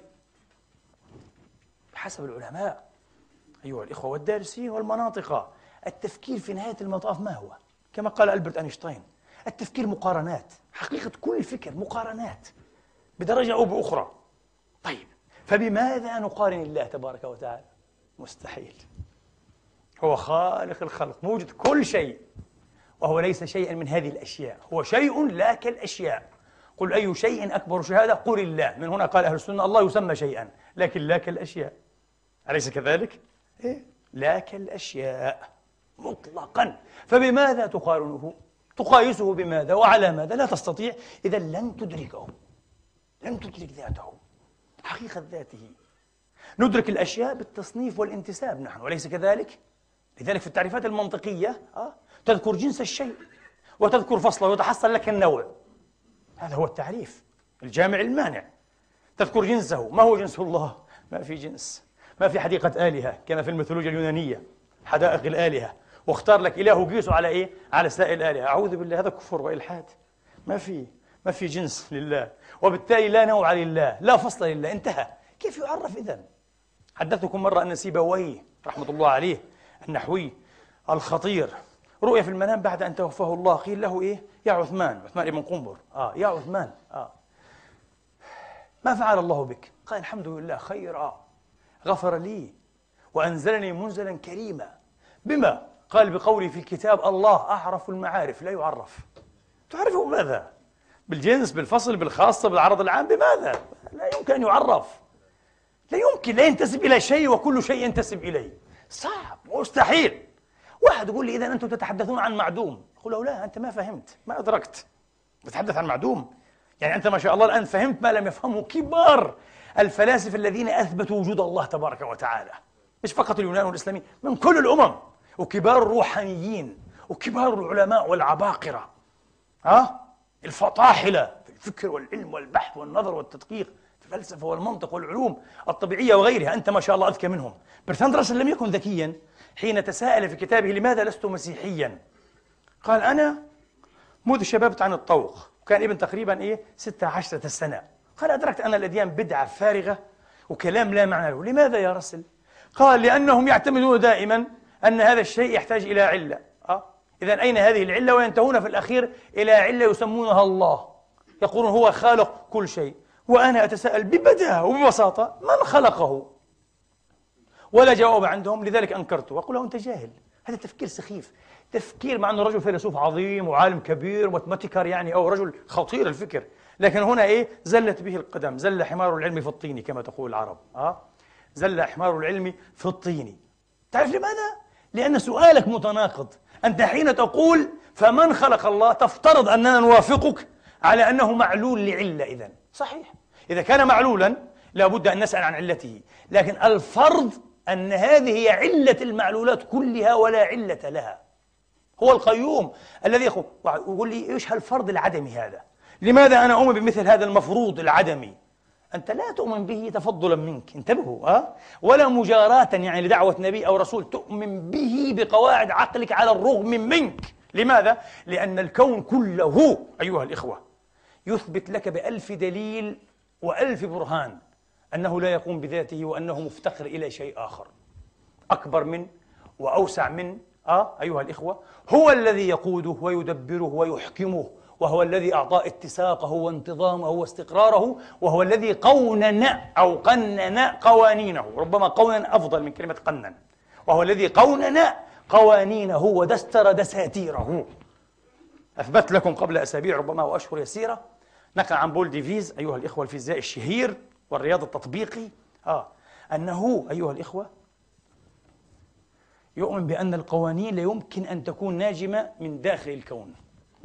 حسب العلماء. أيها الإخوة والدارسين والمناطق. التفكير في نهاية المطاف ما هو؟ كما قال ألبرت أينشتاين التفكير مقارنات حقيقة كل فكر مقارنات بدرجة أو بأخرى. طيب فبماذا نقارن الله تبارك وتعالى؟ مستحيل. هو خالق الخلق موجود كل شيء وهو ليس شيئا من هذه الأشياء هو شيء لا كالأشياء. قل أي شيء أكبر شهادة؟ قل الله. من هنا قال أهل السنة الله يسمى شيئا لكن لا كالأشياء. أليس كذلك؟ إيه؟ لا كالأشياء مطلقا. فبماذا تقارنه؟ تقايسه بماذا؟ وعلى ماذا؟ لا تستطيع. إذا لن تدركه. لن تدرك ذاته حقيقة ذاته. ندرك الأشياء بالتصنيف والانتساب نحن وليس كذلك؟ لذلك في التعريفات المنطقية آه تذكر جنس الشيء وتذكر فصله ويتحصل لك النوع. هذا هو التعريف الجامع المانع. تذكر جنسه. ما هو جنس الله؟ ما في جنس. ما في حديقة آلهة كما في الميثولوجيا اليونانية حدائق الآلهة. واختار لك إله قيسه على إيه؟ على سائر الآلهة. أعوذ بالله هذا كفر وإلحاد. ما في ما في جنس لله. وبالتالي لا نوع لله لا فصل لله. انتهى. كيف يعرف إذا حدثتكم مرة أن سيبويه رحمة الله عليه النحوي الخطير رؤيا في المنام بعد أن توفاه الله. قيل له إيه؟ يا عثمان. عثمان بن قنبر آه يا عثمان. آه. ما فعل الله بك؟ قال الحمد لله خيرا. غفر لي وأنزلني منزلا كريما. بما؟ قال بقولي في الكتاب الله أعرف المعارف لا يعرف. تعرفه ماذا؟ بالجنس بالفصل بالخاصة بالعرض العام بماذا؟ لا يمكن أن يعرف. لا يمكن لا ينتسب إلى شيء وكل شيء ينتسب إليه. صعب مستحيل. واحد يقول لي إذا أنتم تتحدثون عن معدوم. أقول له لا أنت ما فهمت ما أدركت. تتحدث عن معدوم؟ يعني أنت ما شاء الله الآن فهمت ما لم يفهمه كبار. الفلاسفة الذين أثبتوا وجود الله تبارك وتعالى. مش فقط اليونان والإسلاميين من كل الأمم. وكبار الروحانيين وكبار العلماء والعباقرة. ها؟ الفطاحلة في الفكر والعلم والبحث والنظر والتدقيق في الفلسفة والمنطق والعلوم الطبيعية وغيرها. أنت ما شاء الله أذكى منهم. برتراند راسل لم يكن ذكيا حين تساءل في كتابه لماذا لست مسيحيا. قال أنا منذ شبابت عن الطوق. كان ابن تقريبا إيه؟ ستة عشرة سنة قال أدركت أن الأديان بدعة فارغة وكلام لا معنى له. لماذا يا رسل؟ قال لأنهم يعتمدون دائما أن هذا الشيء يحتاج إلى علة. أه؟ إذا أين هذه العلة؟ وينتهون في الأخير إلى علة يسمونها الله. يقولون هو خالق كل شيء. وأنا أتساءل ببداهة وببساطة من خلقه؟ ولا جواب عندهم لذلك أنكرته. وأقول له أنت جاهل. هذا تفكير سخيف. تفكير مع أنه رجل فيلسوف عظيم وعالم كبير وماتماتيكر يعني أو رجل خطير الفكر. لكن هنا إيه؟ زلت به القدم. زل حمار العلم في الطين كما تقول العرب. أه؟ زل حمار العلم في الطين. تعرف لماذا؟ لأن سؤالك متناقض. أنت حين تقول فمن خلق الله تفترض أننا نوافقك على أنه معلول لعلة إذن. صحيح. إذا كان معلولا لابد أن نسأل عن علته. لكن الفرض أن هذه هي علة المعلولات كلها ولا علة لها. هو القيوم الذي يقول لي إيش هالفرض العدمي هذا؟ لماذا أنا أؤمن بمثل هذا المفروض العدمي؟ أنت لا تؤمن به تفضلا منك انتبهوا أه؟ ولا مجاراة يعني لدعوة نبي أو رسول تؤمن به بقواعد عقلك على الرغم منك. لماذا؟ لأن الكون كله أيها الإخوة يثبت لك بألف دليل وألف برهان أنه لا يقوم بذاته وأنه مفتقر إلى شيء آخر. أكبر من وأوسع من آه أيها الإخوة هو الذي يقوده ويدبره ويحكمه. وهو الذي أعطى اتساقه وانتظامه واستقراره وهو الذي قونن أو قنن قوانينه. ربما قونن أفضل من كلمة قنن. وهو الذي قونن قوانينه ودستر دساتيره. أثبت لكم قبل أسابيع ربما وأشهر يسيرة نقل عن بول ديفيز أيها الإخوة الفيزيائي الشهير والرياض التطبيقي آه أنه أيها الإخوة يؤمن بأن القوانين لا يمكن أن تكون ناجمة من داخل الكون.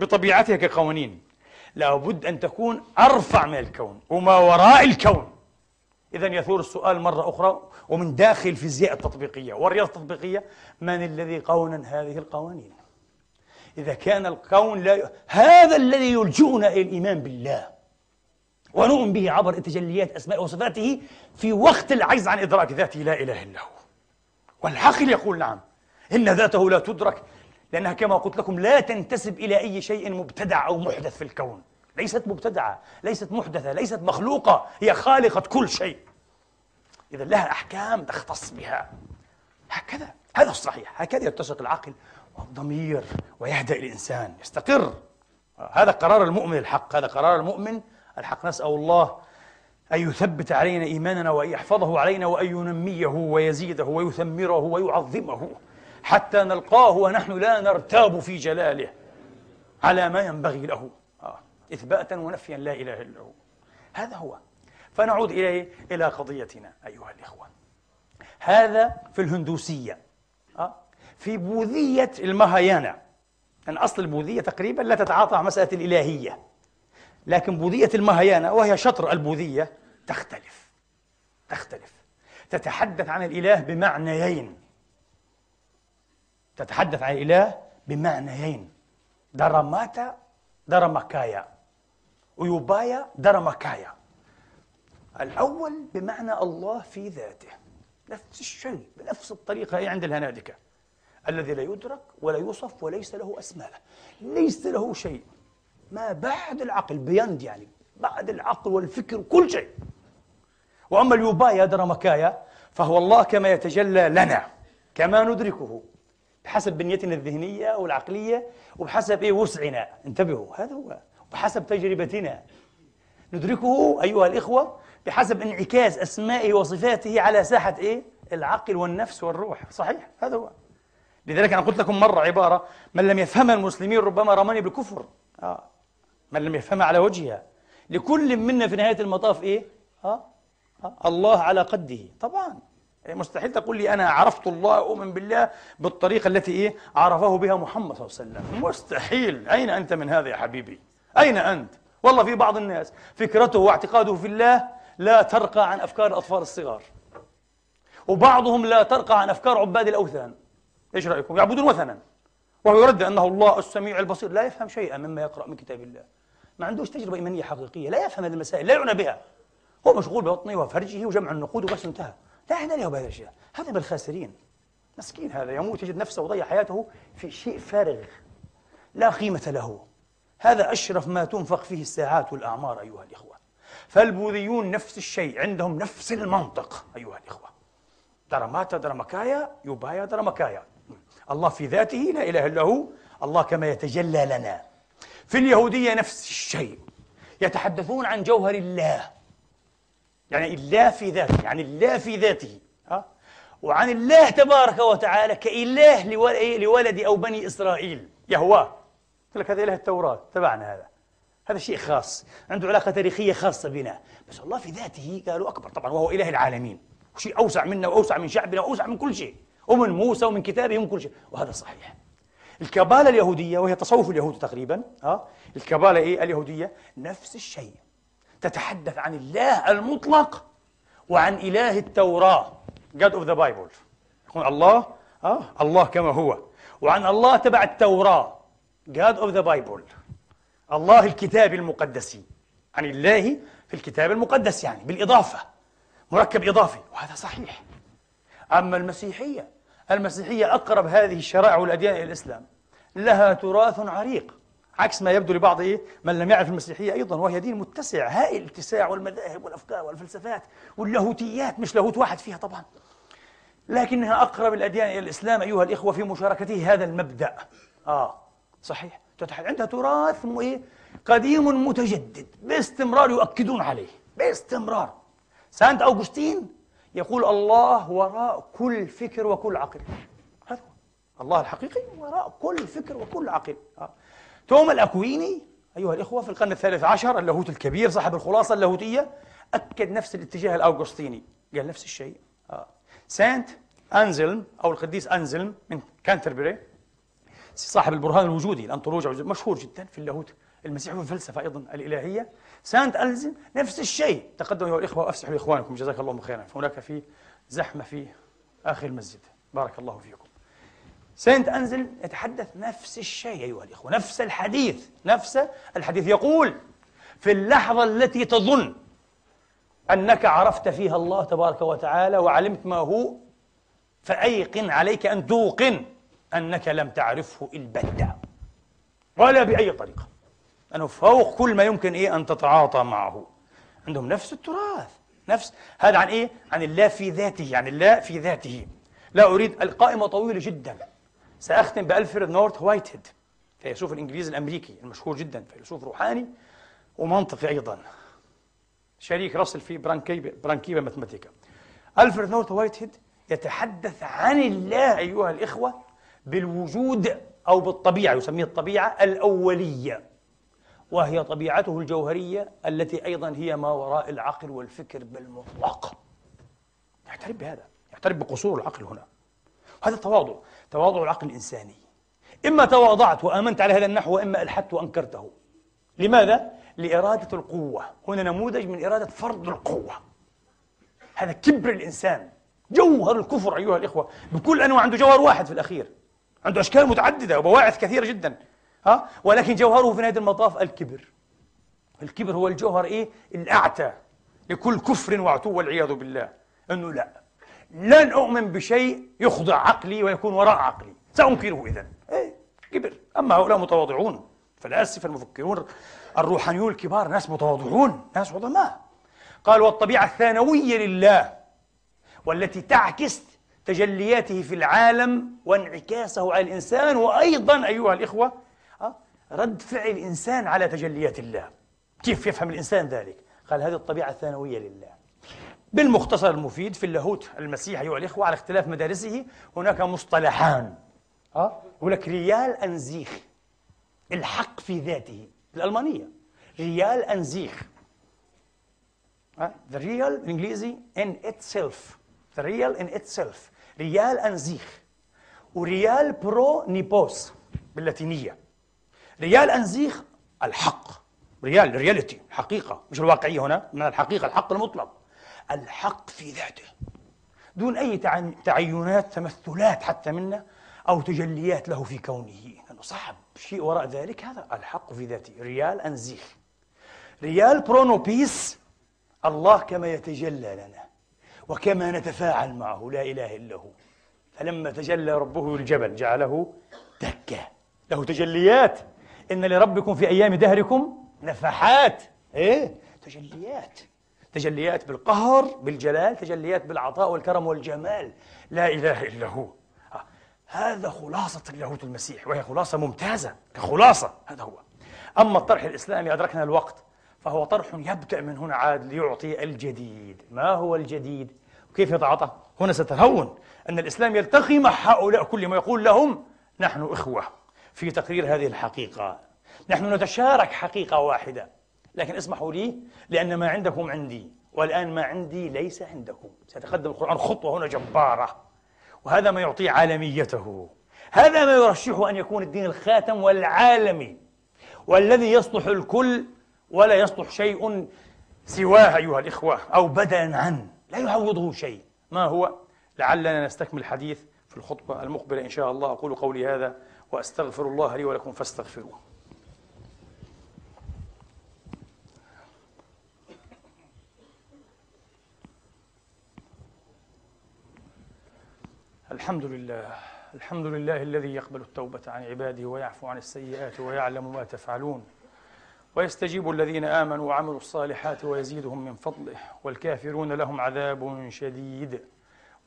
بطبيعتها كقوانين. لابد أن تكون أرفع من الكون وما وراء الكون. إذا يثور السؤال مرة أخرى ومن داخل الفيزياء التطبيقية والرياضة التطبيقية من الذي قونن هذه القوانين؟ إذا كان الكون لا ي... هذا الذي يلجئنا إلى الإيمان بالله ونؤمن به عبر تجليات أسماء وصفاته في وقت العجز عن إدراك ذاته لا إله إلا هو. والعقل يقول نعم إن ذاته لا تدرك لأنها كما قلت لكم لا تنتسب إلى أي شيء مبتدع أو محدث في الكون. ليست مبتدعة ليست محدثة ليست مخلوقة هي خالقة كل شيء. إذا لها أحكام تختص بها. هكذا هذا الصحيح. هكذا يتسق العقل والضمير ويهدأ الإنسان. يستقر. هذا قرار المؤمن الحق. هذا قرار المؤمن الحق. نسأل الله أن يثبت علينا إيماننا وأن يحفظه علينا وأن ينميه ويزيده ويثمره ويعظمه. حتى نلقاه ونحن لا نرتاب في جلاله على ما ينبغي له. آه. إثباتا ونفيا لا إله إلا هو. هذا هو. فنعود إليه إلى قضيتنا أيها الإخوة. هذا في الهندوسية. آه. في بوذية المهايانا. أن أصل البوذية تقريبا لا تتعاطى مع مسألة الإلهية. لكن بوذية المهايانا وهي شطر البوذية تختلف. تختلف. تتحدث عن الإله بمعنيين. تتحدث عن الإله بمعنيين. دراماتا درامكايا ويوبايا درامكايا الأول بمعنى الله في ذاته. نفس الشيء بنفس الطريقة هي عند الهنادكة الذي لا يدرك ولا يوصف وليس له أسماء. ليس له شيء. ما بعد العقل بيند يعني. بعد العقل والفكر كل شيء. وأما اليوبايا درمكايا فهو الله كما يتجلى لنا كما ندركه. بحسب بنيتنا الذهنية والعقلية وبحسب إيه وسعنا انتبهوا هذا هو وبحسب تجربتنا ندركه أيها الإخوة بحسب انعكاس أسمائه وصفاته على ساحة إيه؟ العقل والنفس والروح صحيح هذا هو لذلك أنا قلت لكم مرة عبارة من لم يفهمها المسلمين ربما رماني بالكفر آه. من لم يفهمها على وجهها لكل منا في نهاية المطاف إيه؟ آه. آه. الله على قده طبعا مستحيل تقول لي أنا عرفت الله أؤمن بالله بالطريقة التي إيه؟ عرفه بها محمد صلى الله عليه وسلم. مستحيل. أين أنت من هذا يا حبيبي؟ أين أنت؟ والله في بعض الناس فكرته واعتقاده في الله لا ترقى عن أفكار الأطفال الصغار. وبعضهم لا ترقى عن أفكار عباد الأوثان. إيش رأيكم؟ يعبدون وثنا. وهو يرد أنه الله السميع البصير. لا يفهم شيئا مما يقرأ من كتاب الله. ما عندوش تجربة إيمانية حقيقية. لا يفهم هذه المسائل. لا يعنى بها. هو مشغول ببطنه وفرجه وجمع النقود وبس انتهى. لا عنى له بهذه الأشياء هذا بالخاسرين. مسكين هذا يموت يجد نفسه وضيع حياته في شيء فارغ. لا قيمة له. هذا أشرف ما تنفق فيه الساعات والأعمار أيها الإخوة. فالبوذيون نفس الشيء عندهم نفس المنطق أيها الإخوة. درماتا درمكايا يوبايا درمكايا الله في ذاته لا إله إلا هو. الله كما يتجلى لنا. في اليهودية نفس الشيء. يتحدثون عن جوهر الله. يعني الله في ذاته يعني الله في ذاته ها؟ وعن الله تبارك وتعالى كإله لولد أو بني إسرائيل يهواه. يقول لك هذا إله التوراة تبعنا هذا. هذا شيء خاص عنده علاقة تاريخية خاصة بنا. بس الله في ذاته قالوا أكبر طبعا وهو إله العالمين. شيء أوسع منا وأوسع من شعبنا وأوسع من كل شيء. ومن موسى ومن كتابه ومن كل شيء. وهذا صحيح. الكبالة اليهودية وهي تصوف اليهود تقريبا ها؟ الكبالة إيه؟ اليهودية نفس الشيء. تتحدث عن الله المطلق وعن إله التوراة. God of the Bible. يقول الله ها الله كما هو. وعن الله تبع التوراة. God of the Bible. الله الكتاب المقدس. عن الله في الكتاب المقدس يعني بالإضافة. مركب إضافي. وهذا صحيح. أما المسيحية المسيحية أقرب هذه الشرائع والأديان إلى الإسلام. لها تراث عريق. عكس ما يبدو لبعض إيه؟ من لم يعرف المسيحية أيضا وهي دين متسع هائل الاتساع والمذاهب والأفكار والفلسفات واللاهوتيات مش لاهوت واحد فيها طبعا. لكنها أقرب الأديان إلى الإسلام أيها الإخوة في مشاركته هذا المبدأ. آه صحيح. عندها تراث إيه؟ قديم متجدد باستمرار يؤكدون عليه باستمرار. سانت أوغسطين يقول الله وراء كل فكر وكل عقل. هذا الله الحقيقي وراء كل فكر وكل عقل. آه. توما الأكويني أيها الإخوة في القرن الثالث عشر اللاهوت الكبير صاحب الخلاصة اللاهوتية أكد نفس الاتجاه الأوغسطيني قال نفس الشيء. آه. سانت أنزلم أو القديس أنزلم من كانتربري صاحب البرهان الوجودي الأنطولوجيا مشهور جدا في اللاهوت المسيح وفي الفلسفة أيضا الإلهية. سانت ألزم نفس الشيء. تقدموا أيها الإخوة وأفسحوا لإخوانكم. جزاك الله خيرا. هناك في زحمة في آخر المسجد. بارك الله فيكم. سانت أنزل يتحدث نفس الشيء أيها الإخوة نفس الحديث نفس الحديث. يقول في اللحظة التي تظن أنك عرفت فيها الله تبارك وتعالى وعلمت ما هو فأيقن عليك أن توقن أنك لم تعرفه البتة ولا بأي طريقة. أنه فوق كل ما يمكن إيه أن تتعاطى معه. عندهم نفس التراث نفس. هذا عن إيه؟ عن الله في ذاته يعني الله في ذاته. لا أريد القائمة طويلة جدا. سأختم بألفريد نورث وايتهيد فيلسوف الإنجليزي الأمريكي المشهور جدا فيلسوف روحاني ومنطقي أيضا. شريك راسل في Principia Principia Mathematica ألفريد نورث وايتهيد يتحدث عن الله أيها الإخوة بالوجود أو بالطبيعة يسميه الطبيعة الأولية وهي طبيعته الجوهرية التي أيضا هي ما وراء العقل والفكر بالمطلق. يعترف بهذا يعترف بقصور العقل هنا. هذا تواضع تواضع العقل الإنساني. إما تواضعت وآمنت على هذا النحو وإما ألحدت وأنكرته. لماذا؟ لإرادة القوة. هنا نموذج من إرادة فرض القوة. هذا كبر الإنسان. جوهر الكفر أيها الإخوة. بكل أنواع عنده جوهر واحد في الأخير. عنده أشكال متعددة وبواعث كثيرة جدا. ها؟ ولكن جوهره في نهاية المطاف الكبر. الكبر هو الجوهر إيه؟ الأعتى لكل كفر وعتو والعياذ بالله. أنه لا. لن أؤمن بشيء يخضع عقلي ويكون وراء عقلي. سأنكره إذا إيه كبر. أما هؤلاء متواضعون فلاسفة المفكرون الروحانيون الكبار ناس متواضعون ناس عظماء. قال والطبيعة الثانوية لله والتي تعكس تجلياته في العالم وانعكاسه على الإنسان وأيضا أيها الإخوة آه، رد فعل الإنسان على تجليات الله. كيف يفهم الإنسان ذلك؟ قال هذه الطبيعة الثانوية لله. بالمختصر المفيد في اللاهوت المسيحي أيها الإخوة على اختلاف مدارسه هناك مصطلحان ها يقول لك Real an sich الحق في ذاته بالألمانية Real an sich The real بالإنجليزي in itself The real in itself Real an sich. و Real pro nobis باللاتينية. Real an sich الحق real reality حقيقة مش الواقعية هنا من الحقيقة الحق المطلق. الحق في ذاته. دون أي تعينات تمثلات حتى منا أو تجليات له في كونه. لأنه صعب شيء وراء ذلك هذا الحق في ذاته. Real an sich Real pro nobis الله كما يتجلى لنا وكما نتفاعل معه لا إله إلا هو. فلما تجلى ربه الجبل جعله دكا. له تجليات. إن لربكم في أيام دهركم نفحات. إيه؟ تجليات. تجليات بالقهر بالجلال تجليات بالعطاء والكرم والجمال. لا إله إلا هو. آه، هذا خلاصة اللاهوت المسيح وهي خلاصة ممتازة كخلاصة هذا هو. أما الطرح الإسلامي أدركنا الوقت فهو طرح يبدأ من هنا عاد ليعطي الجديد. ما هو الجديد؟ وكيف يتعاطى؟ هنا ستهون أن الإسلام يلتقي مع هؤلاء كلهم ويقول لهم نحن إخوة في تقرير هذه الحقيقة. نحن نتشارك حقيقة واحدة. لكن اسمحوا لي لأن ما عندكم عندي والآن ما عندي ليس عندكم. سيتقدم القرآن خطوة هنا جبارة. وهذا ما يعطيه عالميته. هذا ما يرشحه أن يكون الدين الخاتم والعالمي والذي يصلح الكل ولا يصلح شيء سواه أيها الإخوة أو بدلا عنه لا يعوضه شيء. ما هو؟ لعلنا نستكمل الحديث في الخطبة المقبلة إن شاء الله. أقول قولي هذا وأستغفر الله لي ولكم فاستغفروه. الحمد لله. الحمد لله الذي يقبل التوبة عن عباده ويعفو عن السيئات ويعلم ما تفعلون. ويستجيب الذين آمنوا وعملوا الصالحات ويزيدهم من فضله. والكافرون لهم عذاب شديد.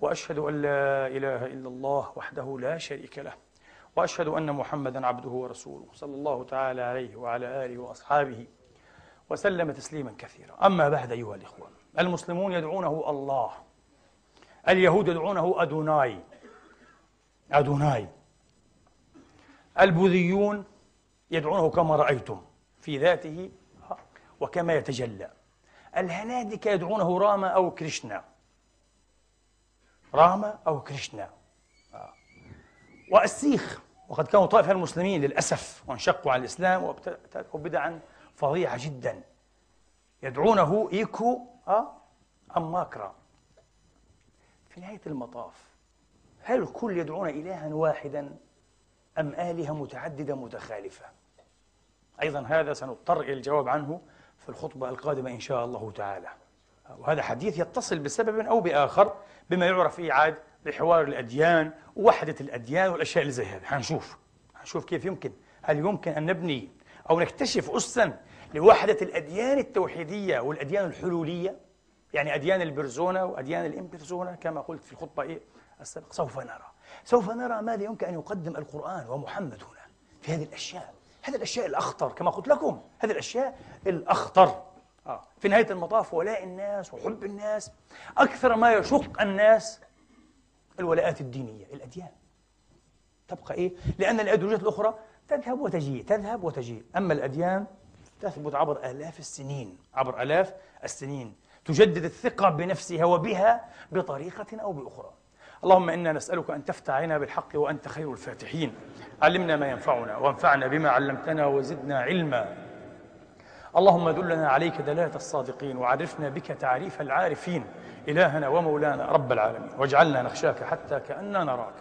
وأشهد أن لا إله إلا الله وحده لا شريك له. وأشهد أن محمدا عبده ورسوله صلى الله تعالى عليه وعلى آله وأصحابه وسلم تسليما كثيرا. أما بعد أيها الإخوة المسلمون يدعونه الله اليهود يدعونه أدوناي. أدوناي. البوذيون يدعونه كما رأيتم في ذاته وكما يتجلى. الهنادكة يدعونه راما أو كريشنا. راما أو كريشنا. والسيخ وقد كانوا طائفة المسلمين للأسف وانشقوا عن الإسلام وابتدعوا بدعا فظيعة جدا. يدعونه إيكو أم ماكرا. في نهاية المطاف هل الكل يدعون إلها واحدا أم آلهة متعددة متخالفة؟ أيضا هذا سنضطر إلى الجواب عنه في الخطبة القادمة إن شاء الله تعالى. وهذا حديث يتصل بسبب أو بآخر بما يعرف إيعاد بحوار الأديان ووحدة الأديان والأشياء اللي زي هذه. حنشوف. حنشوف كيف يمكن. هل يمكن أن نبني أو نكتشف أسا لوحدة الأديان التوحيدية والأديان الحلولية؟ يعني أديان البرزونة وأديان الإمبرزونة كما قلت في الخطبة إيه؟ السابقة سوف نرى. سوف نرى ماذا يمكن أن يقدم القرآن ومحمد هنا في هذه الأشياء. هذه الأشياء الأخطر كما قلت لكم. هذه الأشياء الأخطر. آه. في نهاية المطاف ولاء الناس وحب الناس. أكثر ما يشق الناس الولاءات الدينية الأديان. تبقى إيه؟ لأن الأيديولوجيات الأخرى تذهب وتجيء تذهب وتجيء. أما الأديان تثبت عبر آلاف السنين عبر آلاف السنين. تجدد الثقة بنفسها وبها بطريقة أو بأخرى. اللهم إنا نسألك أن تفتح علينا بالحق وأنت خير الفاتحين. علمنا ما ينفعنا وانفعنا بما علمتنا وزدنا علما. اللهم دلنا عليك دلالة الصادقين وعرفنا بك تعريف العارفين. إلهنا ومولانا رب العالمين. واجعلنا نخشاك حتى كأننا نراك.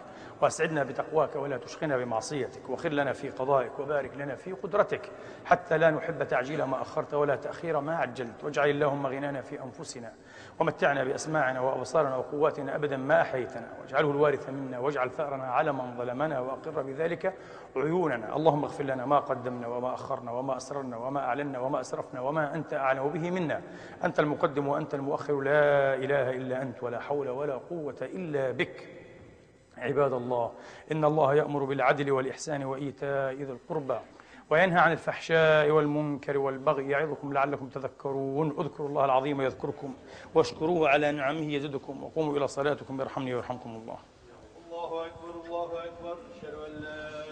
وأسعدنا بتقواك ولا تشقنا بمعصيتك وخر لنا في قضائك وبارك لنا في قدرتك حتى لا نحب تعجيل ما أخرت ولا تأخير ما عجلت. واجعل اللهم غنانا في أنفسنا ومتعنا بأسماعنا وأبصارنا وقواتنا أبدا ما أحيتنا واجعله الوارث منا واجعل ثأرنا على من ظلمنا وأقر بذلك عيوننا. اللهم اغفر لنا ما قدمنا وما أخرنا وما أسررنا وما أعلنا وما أسرفنا وما أنت أعلم به منا. أنت المقدم وأنت المؤخر. لا إله إلا أنت ولا حول ولا قوة إلا بك. عباد الله إن الله يأمر بالعدل والإحسان وإيتاء ذي القربى وينهى عن الفحشاء والمنكر والبغي يعظكم لعلكم تذكرون. اذكروا الله العظيم يذكركم واشكروه على نعمه يزدكم وقوموا إلى صلاتكم يرحمني ويرحمكم الله. الله أكبر الله أكبر. أشهد أن لا